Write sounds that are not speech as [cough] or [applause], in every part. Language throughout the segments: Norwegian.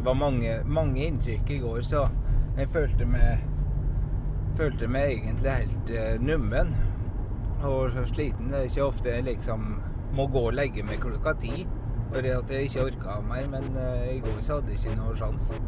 Det var mange, mange inntrykk i går, så jeg følte meg Følte meg egentlig helt eh, nummen og sliten. Det er ikke ofte jeg liksom må gå og legge meg klokka ti for at jeg ikke orka mer, men eh, i går så hadde jeg ikke noe sjanse.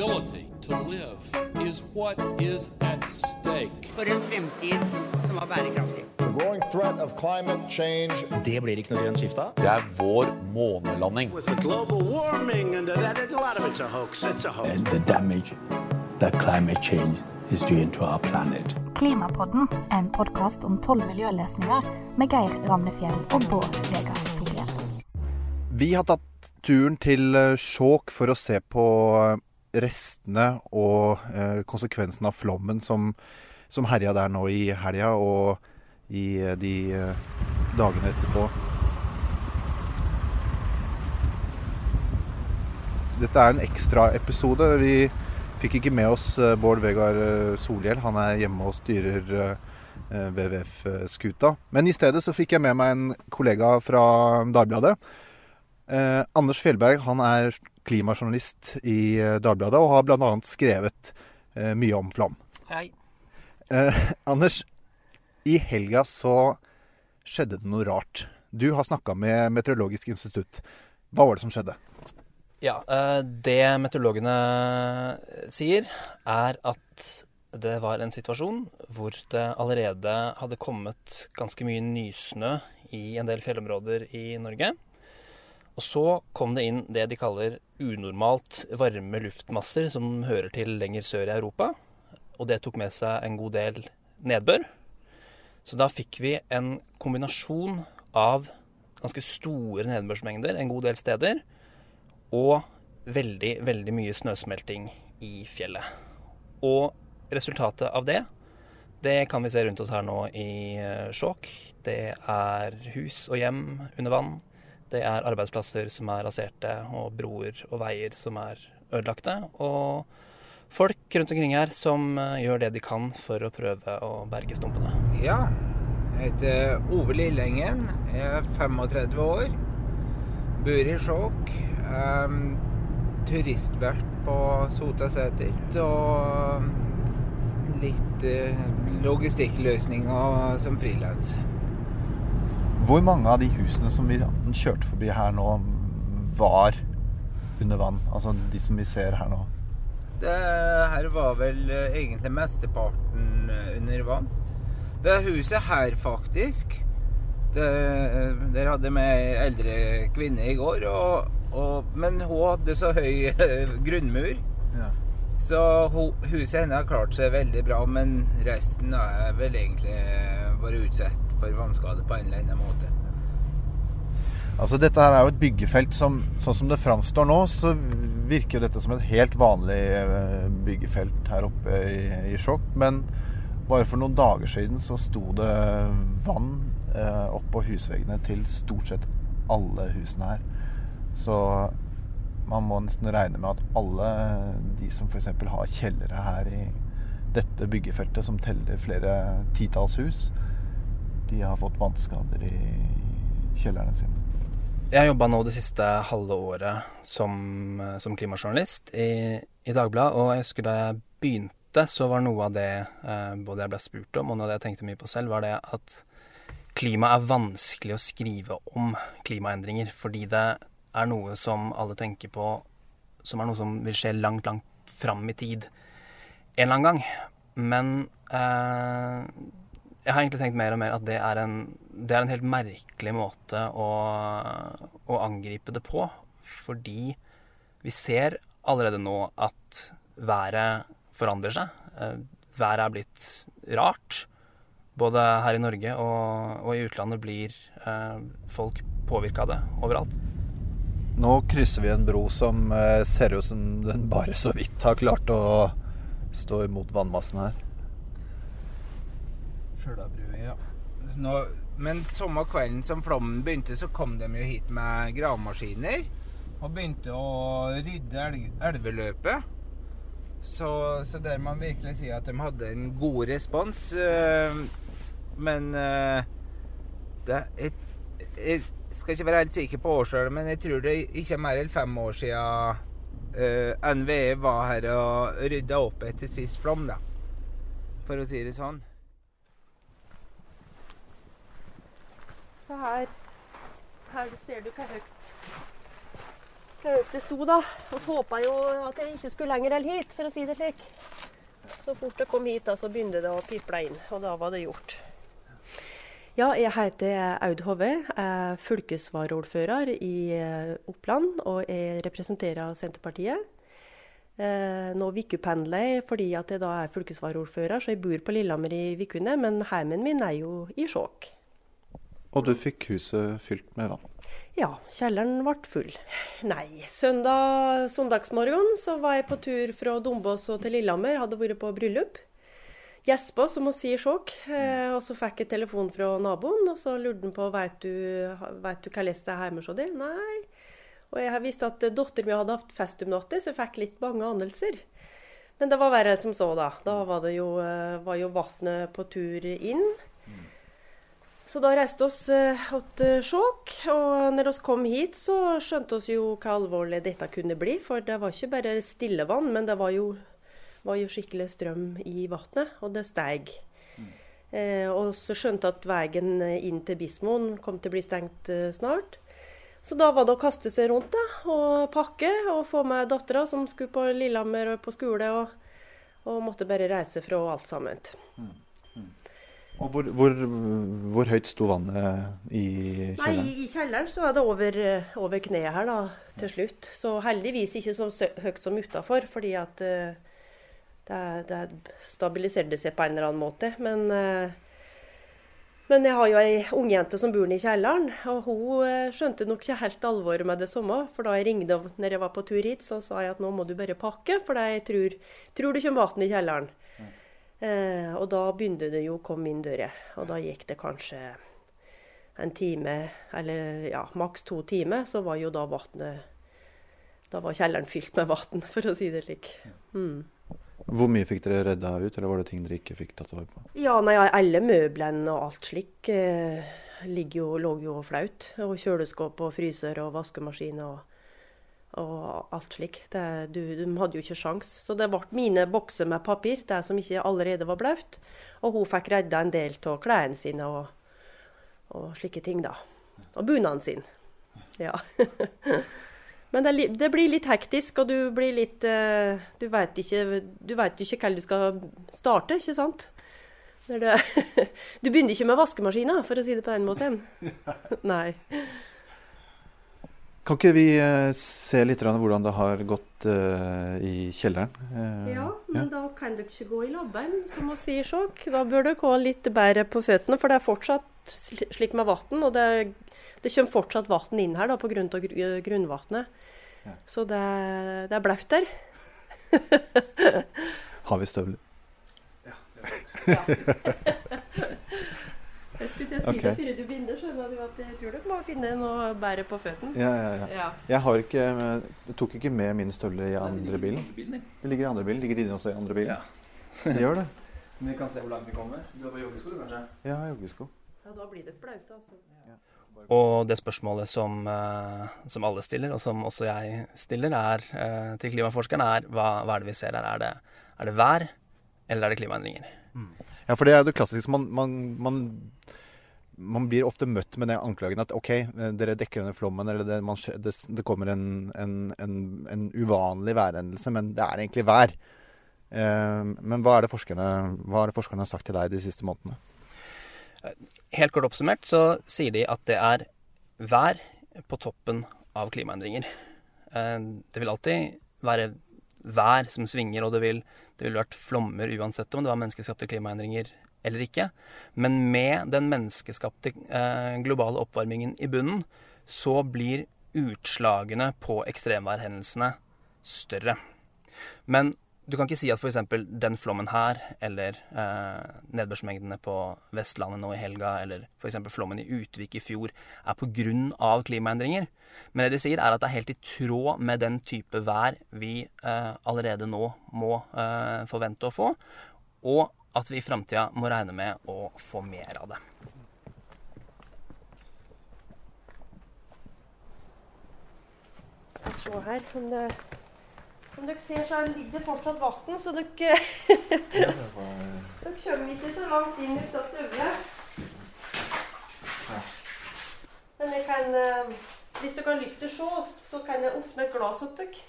Ability to live is what is at stake. for en fremtid som var bærekraftig. The growing threat of climate change Det blir ikke noe grønt skifte av. Det er vår månelanding. With the global warming and that, a lot of it's a hoax. It's a hoax. and the damage that climate change is doing to our planet. Klimapodden er en podkast om tolv miljøløsninger med Geir Ramnefjell og Bård Vegar Solhjell. Vi har tatt turen til Skjåk for å se på restene og eh, konsekvensene av flommen som, som herja der nå i helga og i eh, de eh, dagene etterpå. Dette er en ekstraepisode. Vi fikk ikke med oss Bård Vegar eh, Solhjell. Han er hjemme og styrer WWF-skuta. Men i stedet så fikk jeg med meg en kollega fra Dagbladet. Eh, Anders Fjellberg han er klimajournalist i eh, Dagbladet og har bl.a. skrevet eh, mye om flom. Hei. Eh, Anders, i helga så skjedde det noe rart. Du har snakka med Meteorologisk institutt. Hva var det som skjedde? Ja, eh, det meteorologene sier, er at det var en situasjon hvor det allerede hadde kommet ganske mye nysnø i en del fjellområder i Norge. Og så kom det inn det de kaller unormalt varme luftmasser som hører til lenger sør i Europa. Og det tok med seg en god del nedbør. Så da fikk vi en kombinasjon av ganske store nedbørsmengder en god del steder, og veldig, veldig mye snøsmelting i fjellet. Og resultatet av det, det kan vi se rundt oss her nå i eh, Skjåk. Det er hus og hjem under vann. Det er arbeidsplasser som er raserte, og broer og veier som er ødelagte. Og folk rundt omkring her som eh, gjør det de kan for å prøve å berge stumpene. Ja, jeg heter Ove Lillengen. Jeg er 35 år. Bor i Skjåk. Um, turistvert på Sotaseter. Og litt uh, logistikkløsninger som frilans. Hvor mange av de husene som vi kjørte forbi her nå, var under vann? Altså de som vi ser her nå. Det her var vel eh, egentlig mesteparten eh, under vann. Det huset her, faktisk. Det, eh, der hadde vi ei eldre kvinne i går, og, og, men hun hadde så høy grunnmur. Ja. Så huset hennes har klart seg veldig bra, men resten er vel egentlig bare utsatt for vannskade på en eller annen måte. Altså Dette her er jo et byggefelt som sånn som det framstår nå, så virker jo dette som et helt vanlig eh, byggefelt her oppe i, i Skjåk. Men bare for noen dager siden så sto det vann eh, oppå husveggene til stort sett alle husene her. Så man må nesten regne med at alle de som f.eks. har kjellere her i dette byggefeltet, som teller flere titalls hus, de har fått vannskader i kjellerne sine. Jeg har jobba nå det siste halve året som, eh, som klimajournalist i, i Dagbladet, og jeg husker da jeg begynte, så var noe av det eh, både jeg ble spurt om, og noe av det jeg tenkte mye på selv, var det at klima er vanskelig å skrive om klimaendringer, fordi det er noe som alle tenker på som er noe som vil skje langt, langt fram i tid en eller annen gang. Men eh, jeg har egentlig tenkt mer og mer at det er en, det er en helt merkelig måte å, å angripe det på. Fordi vi ser allerede nå at været forandrer seg. Eh, Været er blitt rart. Både her i Norge og, og i utlandet blir eh, folk påvirka av det overalt. Nå krysser vi en bro som eh, ser ut som den bare så vidt har klart å stå imot vannmassen her. Sjølabru, ja. Nå, men samme kvelden som flommen begynte, så kom de jo hit med gravemaskiner. Og begynte å rydde elveløpet. Så, så der man virkelig sier at de hadde en god respons. Øh, Men øh, det, jeg, jeg skal ikke være helt sikker på årstallet, men jeg tror det ikke er mer enn fem år siden øh, NVE var her og rydda opp etter sist flom, da. For å si det sånn. Så her, her ser du hvor høyt hvor høyt det sto, da. Så håpa jo at jeg ikke skulle lenger enn hit, for å si det slik. Så fort jeg kom hit, da, så begynte det å piple inn, og da var det gjort. Ja, jeg heter Aud Hove, Jeg er fylkesvaraordfører i eh, Oppland, og jeg representerer Senterpartiet. Eh, nå Vikupendler jeg fordi jeg da er fylkesvaraordfører, så jeg bor på Lillehammer i Vikune, men heimen min er jo i Skjåk. Og du fikk huset fylt med vann. Ja, kjelleren ble full. Nei, søndag, søndagsmorgen så var jeg på tur fra Dombås og til Lillehammer. Hadde vært på bryllup. Gjespa, som hun sier, sjokk. Eh, og så fikk jeg telefon fra naboen, og så lurte han på vet du, vet du hvordan det er hjemme hos deg. Nei. Og jeg visste at datteren min hadde hatt fest om natta, så jeg fikk litt bange anelser. Men det var verre som så, da. Da var det jo, eh, var jo vannet på tur inn. Så da reiste oss uh, til Skjåk, og når vi kom hit, så skjønte oss jo hva alvorlig dette kunne bli. For det var ikke bare stille vann, men det var jo, var jo skikkelig strøm i vannet, og det steg. Mm. Eh, og så skjønte at veien inn til Bismoen kom til å bli stengt eh, snart. Så da var det å kaste seg rundt da, og pakke og få med dattera som skulle på Lillehammer og på skole, og, og måtte bare reise fra alt sammen. Mm. Og hvor, hvor, hvor, høyt sto vannet i kjelleren? Nei, I kjelleren så er det over, over kneet her da, til slutt. Så heldigvis ikke så høyt som utafor, fordi at uh, det, det, stabiliserte seg på en eller annen måte. Men, uh, men jeg har jo ei ungjente som bor i kjelleren, og hun uh, skjønte nok ikke helt alvoret med det samme. For da jeg ringte når jeg var på tur hit, så sa jeg at nå må du bare pakke, for jeg tror, tror det kommer vann i kjelleren. Eh, og da begynte det jo å komme inn dører. Og da gikk det kanskje en time, eller ja, maks to timer, så var jo da vannet Da var kjelleren fylt med vann, for å si det slik. Mm. Hvor mye fikk dere redda ut, eller var det ting dere ikke fikk tatt vare på? Ja, nei, alle møblene og alt slik eh, jo, lå jo flaut. Og kjøleskap og fryser og vaskemaskin og og alt slik. Det, du, de hadde jo ikke sjans. Så det ble mine bokser med papir, det som ikke allerede var blaut. Og hun fikk redda en del av klærne sine og, og, slike ting, da. Og bunaden sin. Ja. [laughs] Men det, det, blir litt hektisk, og du blir litt uh, Du vet ikke, du vet ikke hvor du skal starte, ikke sant? [laughs] Du begynner ikke med vaskemaskina, for å si det på den måten. [laughs] Nei. Kan ikke vi uh, se litt hvordan det har gått uh, i kjelleren? Uh, ja, men ja. da kan dere ikke gå i labben, som vi sier sjokk. Da bør dere gå litt bedre på føttene, for det er fortsatt slik med vann. Og det, det, kommer fortsatt vann inn her pga. Gr grunnvannet. Ja. Så det, det er blaut der. har vi støvler? Ja. [laughs] ja. Jeg skulle til å si okay. det før du begynner, skjønner du at jeg tror dere må finne noe bedre på føttene. Ja, ja, ja, ja. Jeg har ikke, jeg tok ikke med mine støvler i andre bilen. Det ligger i andre bilen. Ligger inne også i andre bilen? Ja. det gjør det. [laughs] Men vi kan se hvor langt vi kommer. Du har på joggesko, kanskje? Ja, joggesko. Ja, da blir det flaut, altså. Ja. Og det spørsmålet som, uh, som, alle stiller, og som også jeg stiller, er, uh, til klimaforskeren, er hva, hva, er det vi ser her? Er det, er det vær, eller er det klimaendringer? Ja, for det er det klassiske. Man, man, man, man, blir ofte møtt med den anklagen at OK, dere dekker under flommen, eller det, det, det kommer en, en, en, en, uvanlig værhendelse, men det er egentlig vær. Eh, men hva er, det forskerne, hva er det forskerne har sagt til deg de siste månedene? Helt kort oppsummert så sier de at det er vær på toppen av klimaendringer. Eh, det vil alltid være vær som svinger, og det vil, det vil vært flommer uansett om det var menneskeskapte klimaendringer eller ikke. Men med den menneskeskapte eh, globale oppvarmingen i bunnen, så blir utslagene på ekstremværhendelsene større. Men du kan ikke si at f.eks. den flommen her, eller eh, nedbørsmengdene på Vestlandet nå i helga, eller f.eks. flommen i Utvik i fjor, er pga. klimaendringer. Men det de sier, er at det er helt i tråd med den type vær vi eh, allerede nå må eh, forvente å få, og at vi i framtida må regne med å få mer av det. Jeg ser her om det som dere ser, så ligger det fortsatt vann, så dere Dere kommer ikke så langt inn ut av støvlet. Men jeg kan eh, Hvis dere har lyst til å se, så kan jeg åpne et glass til dere.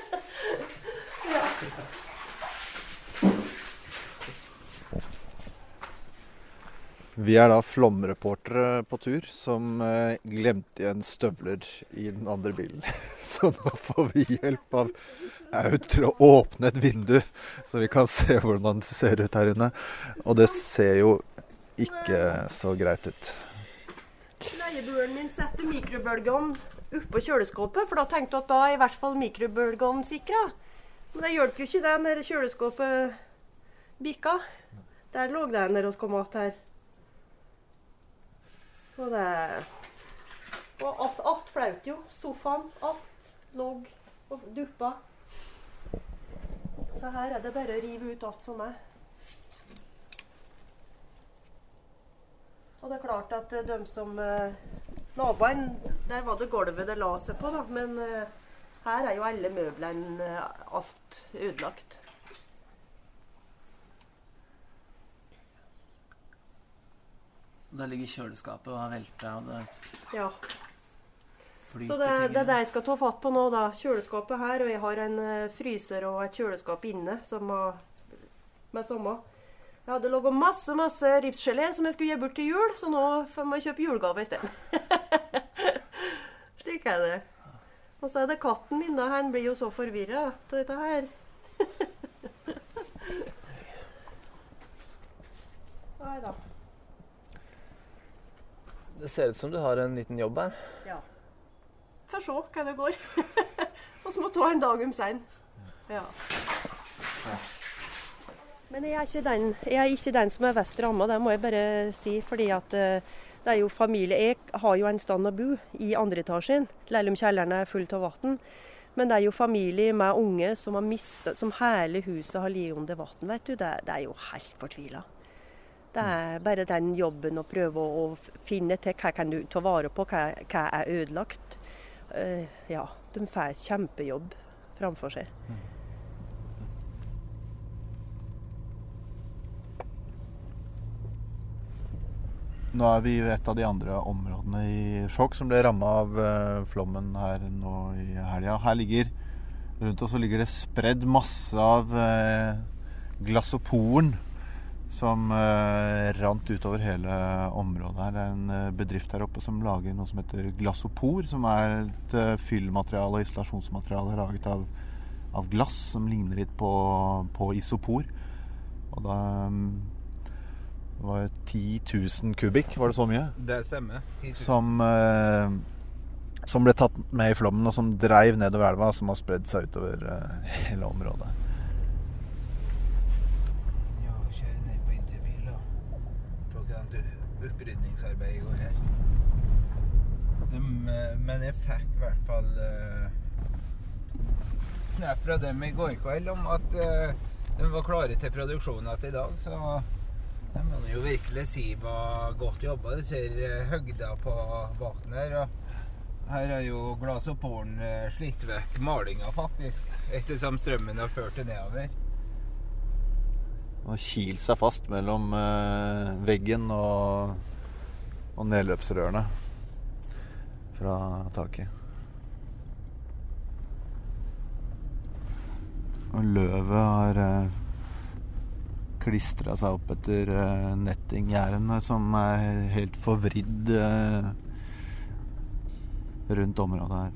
[laughs] ja. Vi er da flomreportere på tur som eh, glemte igjen støvler i den andre bilen. [laughs] Så nå får vi hjelp av Aud til å åpne et vindu, så vi kan se hvordan det ser ut her inne. Og det ser jo ikke så greit ut. Leieboeren min setter mikrobølgeovn oppå kjøleskapet, for da tenkte jeg at da er i hvert fall mikrobølgeovnen sikra. Men det hjelper jo ikke det når kjøleskapet bikka. Der lå det når vi kom tilbake her. Og det Og alt, alt flaut jo. Sofaen, alt lå og duppa. Så her er det bare å rive ut alt som er. Og det er klart at eh, de som eh, Naboen, der var det gulvet det la seg på, da. Men eh, her er jo alle møblene alt ødelagt. Der ligger kjøleskapet og har velta, det Ja. Så det, det er det jeg skal ta fatt på nå, da. Kjøleskapet her, og jeg har en eh, fryser og et kjøleskap inne som har med samme. Jeg hadde laga masse masse ripsgelé som jeg skulle gi bort til jul, så nå får jeg kjøpe julegave isteden. [laughs] Slik er det. Og så er det katten min, da. Han blir jo så forvirra av dette her. [laughs] Nei da. Det ser ut som du har en liten jobb her. Ja. Får se hva det går. [laughs] Vi må ta en dag om sein. Ja. Men jeg er, ikke den, jeg er ikke den som er verst ramma, det må jeg bare si. fordi at eh, det er jo familie. Jeg har jo en stand å bo i andre etasjen, selv om kjelleren er full av vann. Men det er jo familie med unge som har mistet, som hele huset har ligget under vann. vet du. Det, det er jo helt fortvila. Det er bare den jobben å prøve å, finne til hva kan du ta vare på, hva, hva er ødelagt. Uh, ja, de får kjempejobb framfor seg. Nå er vi i et av de andre områdene i Skjåk som ble ramma av eh, flommen her nå i helga. Her ligger rundt oss ligger det spredd masse av eh, glassoporen som eh, rant utover hele området her. Det er en eh, bedrift her oppe som lager noe som heter glassopor, som er et eh, fyllmateriale og isolasjonsmateriale laget av, av glass som ligner litt på, på isopor. Og da var det var 10 000 kubikk, var det så mye? Det stemmer. Som, eh, som ble tatt med i flommen, og som dreiv nedover elva, som har spredd seg utover eh, hele området. Ja, kjøre ned på interbil, da. Så kan opprydningsarbeid i går her. De, eh, men jeg fikk i hvert fall uh, snap fra dem i går kveld om at uh, de var klare til produksjon igjen i dag, så jeg må jo virkelig si var godt jobba. Du ser høgda på båten her. og her er jo glass og porn slitt vekk malinga, faktisk. Ettersom strømmen har ført det nedover. Og kilt seg fast mellom veggen og, og nedløpsrørene fra taket. Og løvet har eh, klistra seg opp etter eh, nettinggjerdene som er helt forvridd eh, rundt området her.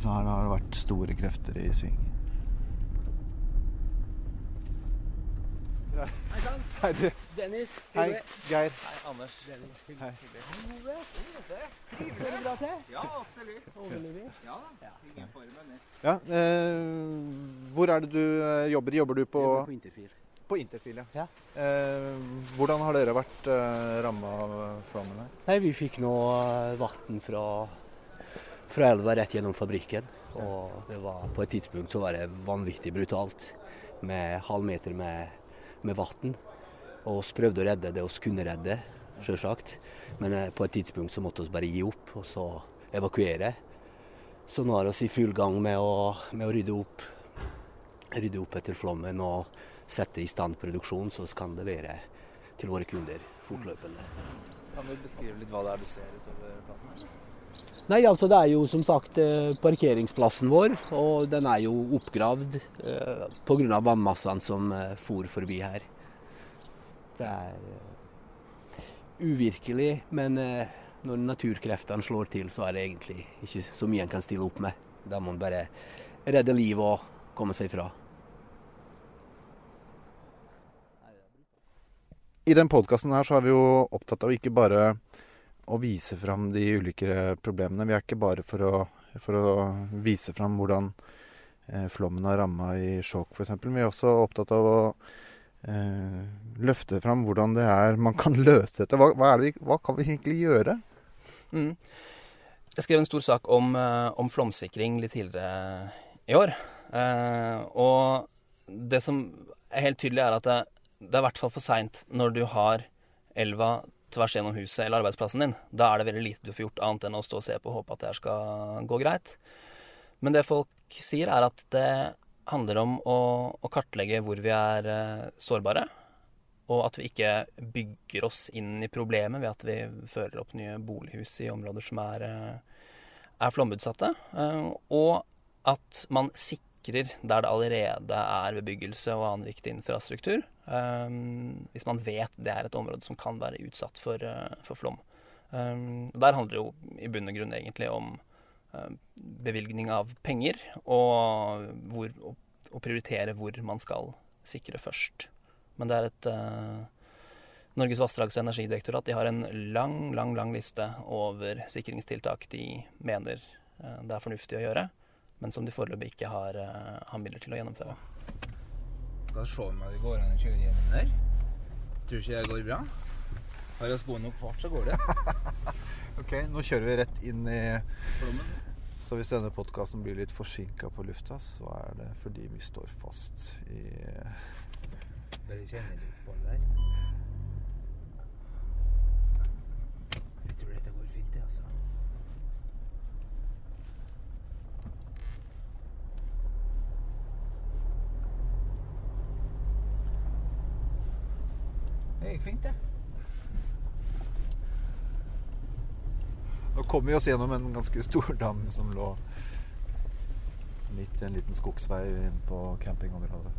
Så her har det vært store krefter i sving. Hei, du. Dennis. Hei, Geir. Hei, Anders. Hei. Trives dere bra til? Ja, absolutt. Overlever? Ja da. Ingen formen. Ja, eh, hvor er det du eh, jobber? Jobber du på På Interfil. På Interfil, ja. Ja. Eh, hvordan har dere vært eh, ramma av flommen her? Nei, vi fikk nå vann fra, fra elva rett gjennom fabrikken. Og det var, på et tidspunkt så var det vanvittig brutalt med halv meter med, med vann. Og vi prøvde å redde det vi kunne redde, sjølsagt. Men eh, på et tidspunkt så måtte vi bare gi opp og så evakuere. Så nå er vi i full gang med å, med å rydde, opp, rydde opp etter flommen og sette i stand produksjon, så vi kan levere til våre kunder fortløpende. Kan du beskrive litt hva det er du ser utover plassen her? Nei, altså det er jo som sagt eh, parkeringsplassen vår, og den er jo oppgravd eh, pga. vannmassene som eh, for forbi her. Det er eh, uvirkelig, men eh, når naturkreftene slår til, så er det egentlig ikke så mye en kan stille opp med. Da må en bare redde liv og komme seg fra. I den podkasten her så er vi jo opptatt av ikke bare å vise fram de ulike problemene. Vi er ikke bare for å, for å vise fram hvordan eh, flommen har ramma i Skjåk f.eks. Vi er også opptatt av å eh, løfte fram hvordan det er man kan [laughs] løse dette. Hva, hva, det, hva kan vi egentlig gjøre? Mm. Jeg skrev en stor sak om, eh, om flomsikring litt tidligere i år. Eh, og det som er helt tydelig, er at det, det er i hvert fall for seint når du har elva tvers gjennom huset eller arbeidsplassen din. Da er det veldig lite du får gjort annet enn å stå og se på og håpe at det her skal gå greit. Men det folk sier, er at det handler om å, å kartlegge hvor vi er eh, sårbare. Og at vi ikke bygger oss inn i problemet ved at vi fører opp nye bolighus i områder som er, eh, er flomutsatte. Eh, og at man sikrer der det allerede er bebyggelse og annen viktig infrastruktur. Um, hvis man vet det er et område som kan være utsatt for, uh, for flom. Um, der handler det jo i bunn og grunn egentlig om uh, bevilgning av penger og hvor, å, å, prioritere hvor man skal sikre først. Men det er et uh, Norges vassdrags- og energidirektorat de har en lang, lang, lang liste over sikringstiltak de mener det er fornuftig å gjøre men som de foreløpig ikke har, har midler til å gjennomføre. Skal se om det går an å kjøre gjennom der. Tror ikke det går bra. Har vi skoene opp fart, så går det. [laughs] ok, nå kjører vi rett inn i Flommen. Så hvis denne podkasten blir litt forsinka på lufta, så er det fordi vi står fast i Bare kjenne litt på det der. Jeg tror dette går fint, det, altså. Det gikk fint, det. Nå kom vi oss gjennom en ganske stor dam som lå midt i en liten skogsvei inne på campingområdet.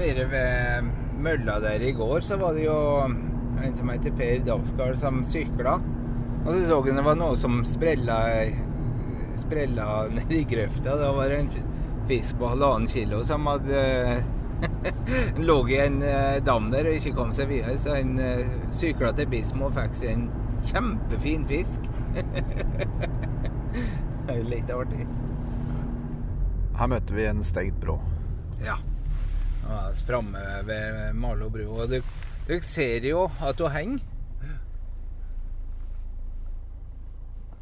Nede ved mølla der i går så var det jo en som heter Per Dagsgaard som sykla. Og så så han det var noe som sprella, sprella nedi grøfta. Da var det en fisk på halvannen kilo som hadde [laughs] lå i en uh, dam der og ikke kom seg videre. Så han uh, sykla til Bismo og fikk seg en kjempefin fisk. [laughs] det er litt artig. Her møter vi en stengt bro. Ja. Er framme ved Malo bru. Og du, du ser jo at hun henger.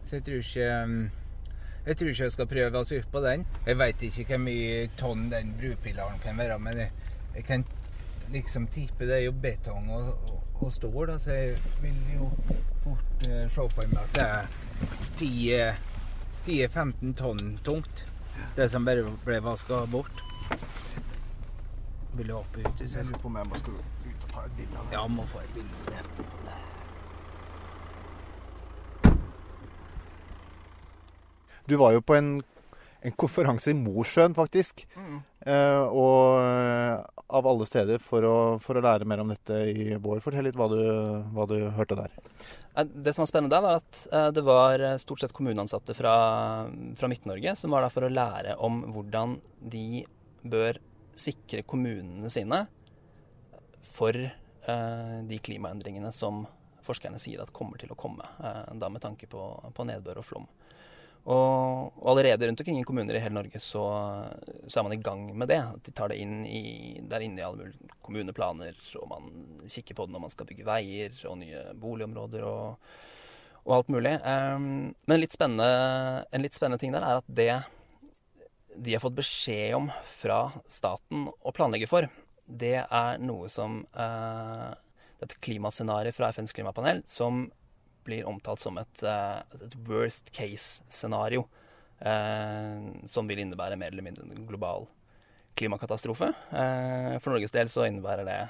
Så jeg tror ikke um, jeg tror ikke jeg skal prøve oss ut på den. Jeg veit ikke hvor mye tonn den brupilaren kan være, men jeg, jeg, kan liksom tippe det er jo betong og, og, og stål, da, så jeg vil jo fort uh, se for meg at det er 10-15 tonn tungt. Det som bare ble vaska bort. Vil du hoppe ut? Jeg lurer på om jeg må skal ut og ta et bilde av det. Ja, må få et bilde av det. Du var jo på en, en konferanse i Mosjøen, faktisk. Mm. Eh, og av alle steder for å, for å, lære mer om dette i vår. Fortell litt hva du, hva du hørte der. Det som var spennende der, var at det var stort sett kommuneansatte fra, fra Midt-Norge som var der for å lære om hvordan de bør sikre kommunene sine for eh, de klimaendringene som forskerne sier at kommer til å komme, eh, da med tanke på, på nedbør og flom. Og, og, allerede rundt omkring i kommuner i hele Norge så, så, er man i gang med det. De tar det inn i, der inne i alle mulige kommuneplaner, og man kikker på det når man skal bygge veier og nye boligområder og, og alt mulig. Um, men litt en litt spennende ting der er at det de har fått beskjed om fra staten å planlegge for, det er noe som uh, Det et klimascenario fra FNs klimapanel som blir omtalt som et, eh, et worst case-scenario. Eh, som vil innebære mer eller mindre en global klimakatastrofe. Eh, for Norges del så innebærer det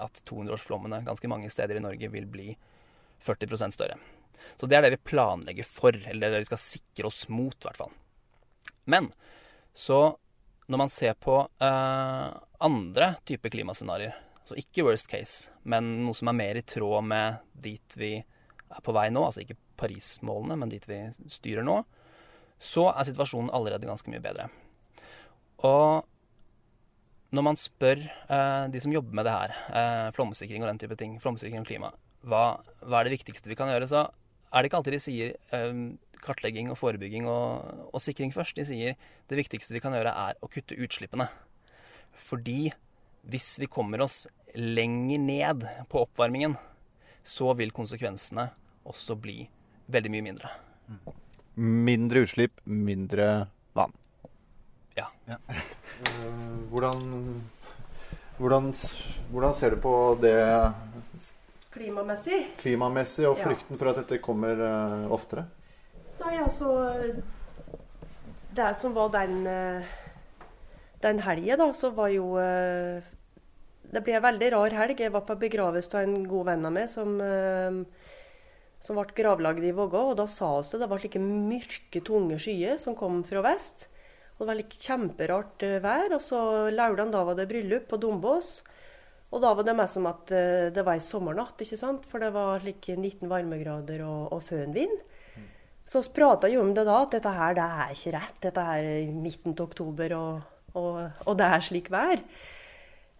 at 200-årsflommene ganske mange steder i Norge vil bli 40% større. Så det er det vi planlegger for, eller det vi skal sikre oss mot, i hvert fall. Men så når man ser på eh, andre typer klimascenarioer, så ikke worst case, men noe som er mer i tråd med dit vi er på vei nå, altså ikke Paris-målene, men dit vi styrer nå, så er situasjonen allerede ganske mye bedre. Og når man spør eh, de som jobber med det her, eh, flomsikring og den type ting, flomsikring og klima, hva, hva, er det viktigste vi kan gjøre, så er det ikke alltid de sier eh, kartlegging og forebygging og, og, sikring først. De sier det viktigste vi kan gjøre, er å kutte utslippene. Fordi hvis vi kommer oss lenger ned på oppvarmingen, så vil konsekvensene også bli veldig mye mindre. Mindre utslipp, mindre vann. Ja. ja. Hvordan, hvordan, hvordan, ser du på det Klimamessig? Klimamessig og frykten for at dette kommer uh, oftere? Nei, altså Det som var den uh, den helga, da, så var jo Det ble en veldig rar helg. Jeg var på begravelse av en god venn av meg som, som ble gravlagd i Vågå. Og da sa oss det det var slike mørke, tunge skyer som kom fra vest. Og det var litt kjemperart vær. Og så lørdag da var det bryllup på Dombås. Og da var det mest som at det var ei sommernatt, ikke sant? for det var like 19 varmegrader og, og fønvind. Så vi prata jo om det da, at dette her det er ikke rett. Dette er midten av oktober, og, og, og, det er slik vær.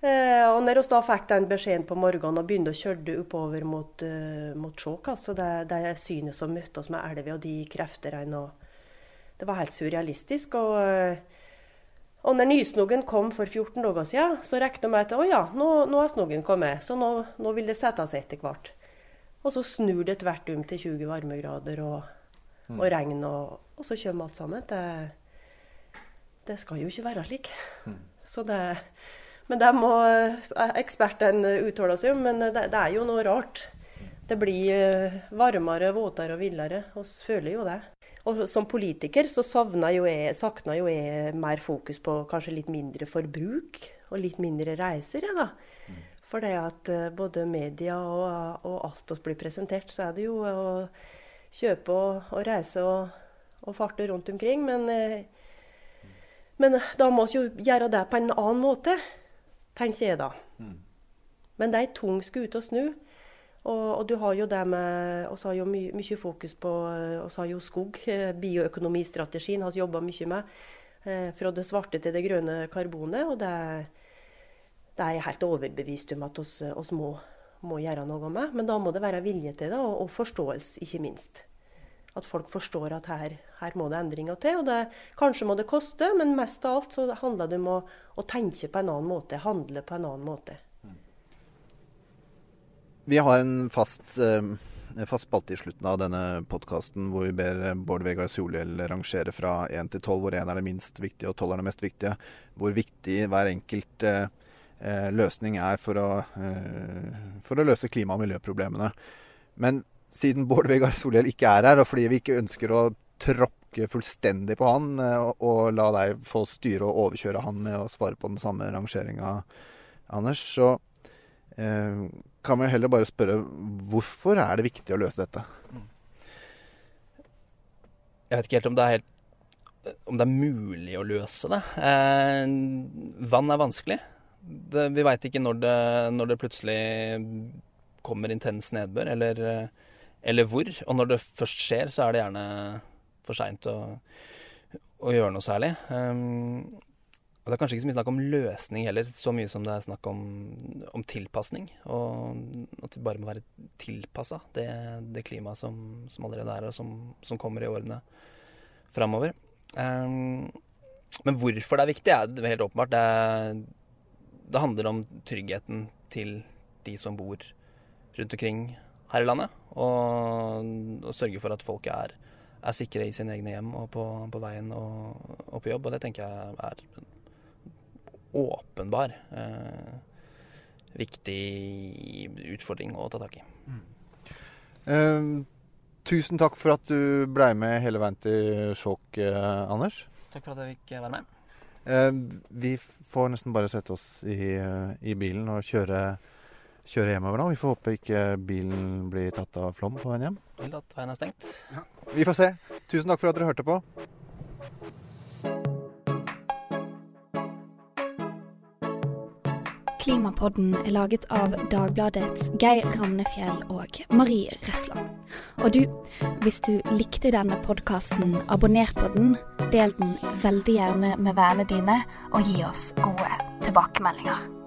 Eh, og når vi da fikk den beskjeden på morgenen og begynte å kjøre oppover mot, uh, mot Skjåk, altså det, det synet som møtte oss med elva og de kreftene Det var helt surrealistisk. Og, og når nysnogen kom for 14 dager siden, så regna vi at å ja, nå, nå har snogen kommet, så nå, nå, vil det sette seg etter hvert. Og så snur det tvert om til 20 varmegrader og, og regn, og, og, så kommer alt sammen. Det, det skal jo ikke være slik. Så det men det må ekspertene uttale seg om. Men det, det, er jo noe rart. Det blir varmere, våtere og villere. Vi føler jo det. Og som politiker så savner jo jeg, sakner jo jeg mer fokus på kanskje litt mindre forbruk og litt mindre reiser. jeg, da. For det at både media og, og alt oss blir presentert, så er det jo å kjøpe og, og reise og, og, farte rundt omkring. Men, men da må vi jo gjøre det på en annen måte tenker jeg da. Mm. Men det er ei tung skute å snu. Og, og, du har jo det med Vi har jo mye, mye fokus på Vi har jo skog. Bioøkonomistrategien har vi jobba mye med. Eh, fra det svarte til det grønne karbonet. Og det, det er jeg helt overbevist om at vi må, må, gjøre noe med. Men da må det være vilje til det, og, og forståelse, ikke minst. At folk forstår at her, her må det endringer til. og det, Kanskje må det koste, men mest av alt så handler det om å, å, tenke på en annen måte. Handle på en annen måte. Vi har en fast, eh, fast spalte i slutten av denne podkasten hvor vi ber Bård Vegar Solhjell rangere fra 1 til 12, hvor 1 er det minst viktige og 12 er det mest viktige. Hvor viktig hver enkelt eh, løsning er for å, for å løse klima- og miljøproblemene. Men siden Bård Vegar Solhjell ikke er her, og fordi vi ikke ønsker å tråkke fullstendig på han eh, og la deg få styre og overkjøre han med å svare på den samme rangeringa, Anders, så eh, kan vi heller bare spørre hvorfor er det viktig å løse dette? Jeg vet ikke helt om det er, helt, om det er mulig å løse det. Eh, vann er vanskelig. Det, vi veit ikke når det, når det, plutselig kommer intens nedbør, eller eller hvor. Og når det først skjer, så er det gjerne for seint å, å, gjøre noe særlig. Um, og det er kanskje ikke så mye snakk om løsning heller, så mye som det er snakk om, om tilpasning. Og at vi bare må være tilpassa det, det klimaet som, som, allerede er, og som, som kommer i årene framover. Um, men hvorfor det er viktig, er helt åpenbart. Det, det handler om tryggheten til de som bor rundt omkring her i landet. Og, og sørge for at folk er, er, sikre i sine egne hjem og på, på veien og, og, på jobb. Og det tenker jeg er åpenbar eh, viktig utfordring å ta tak i. Eh, tusen takk for at du blei med hele veien til Skjåk, eh, Anders. Takk for at jeg fikk være med. Eh, vi får nesten bare sette oss i, eh, i bilen og kjøre, kjøre hjemover nå. Vi får håpe ikke bilen blir tatt av flom på veien hjem. Eller at veien er stengt. Vi får se. Tusen takk for at dere hørte på. Klimapodden er laget av Dagbladets Geir Ramnefjell og Marie Røsland. Og du, hvis du likte denne podkasten, abonner på den, del den veldig gjerne med vennene dine, og gi oss gode tilbakemeldinger.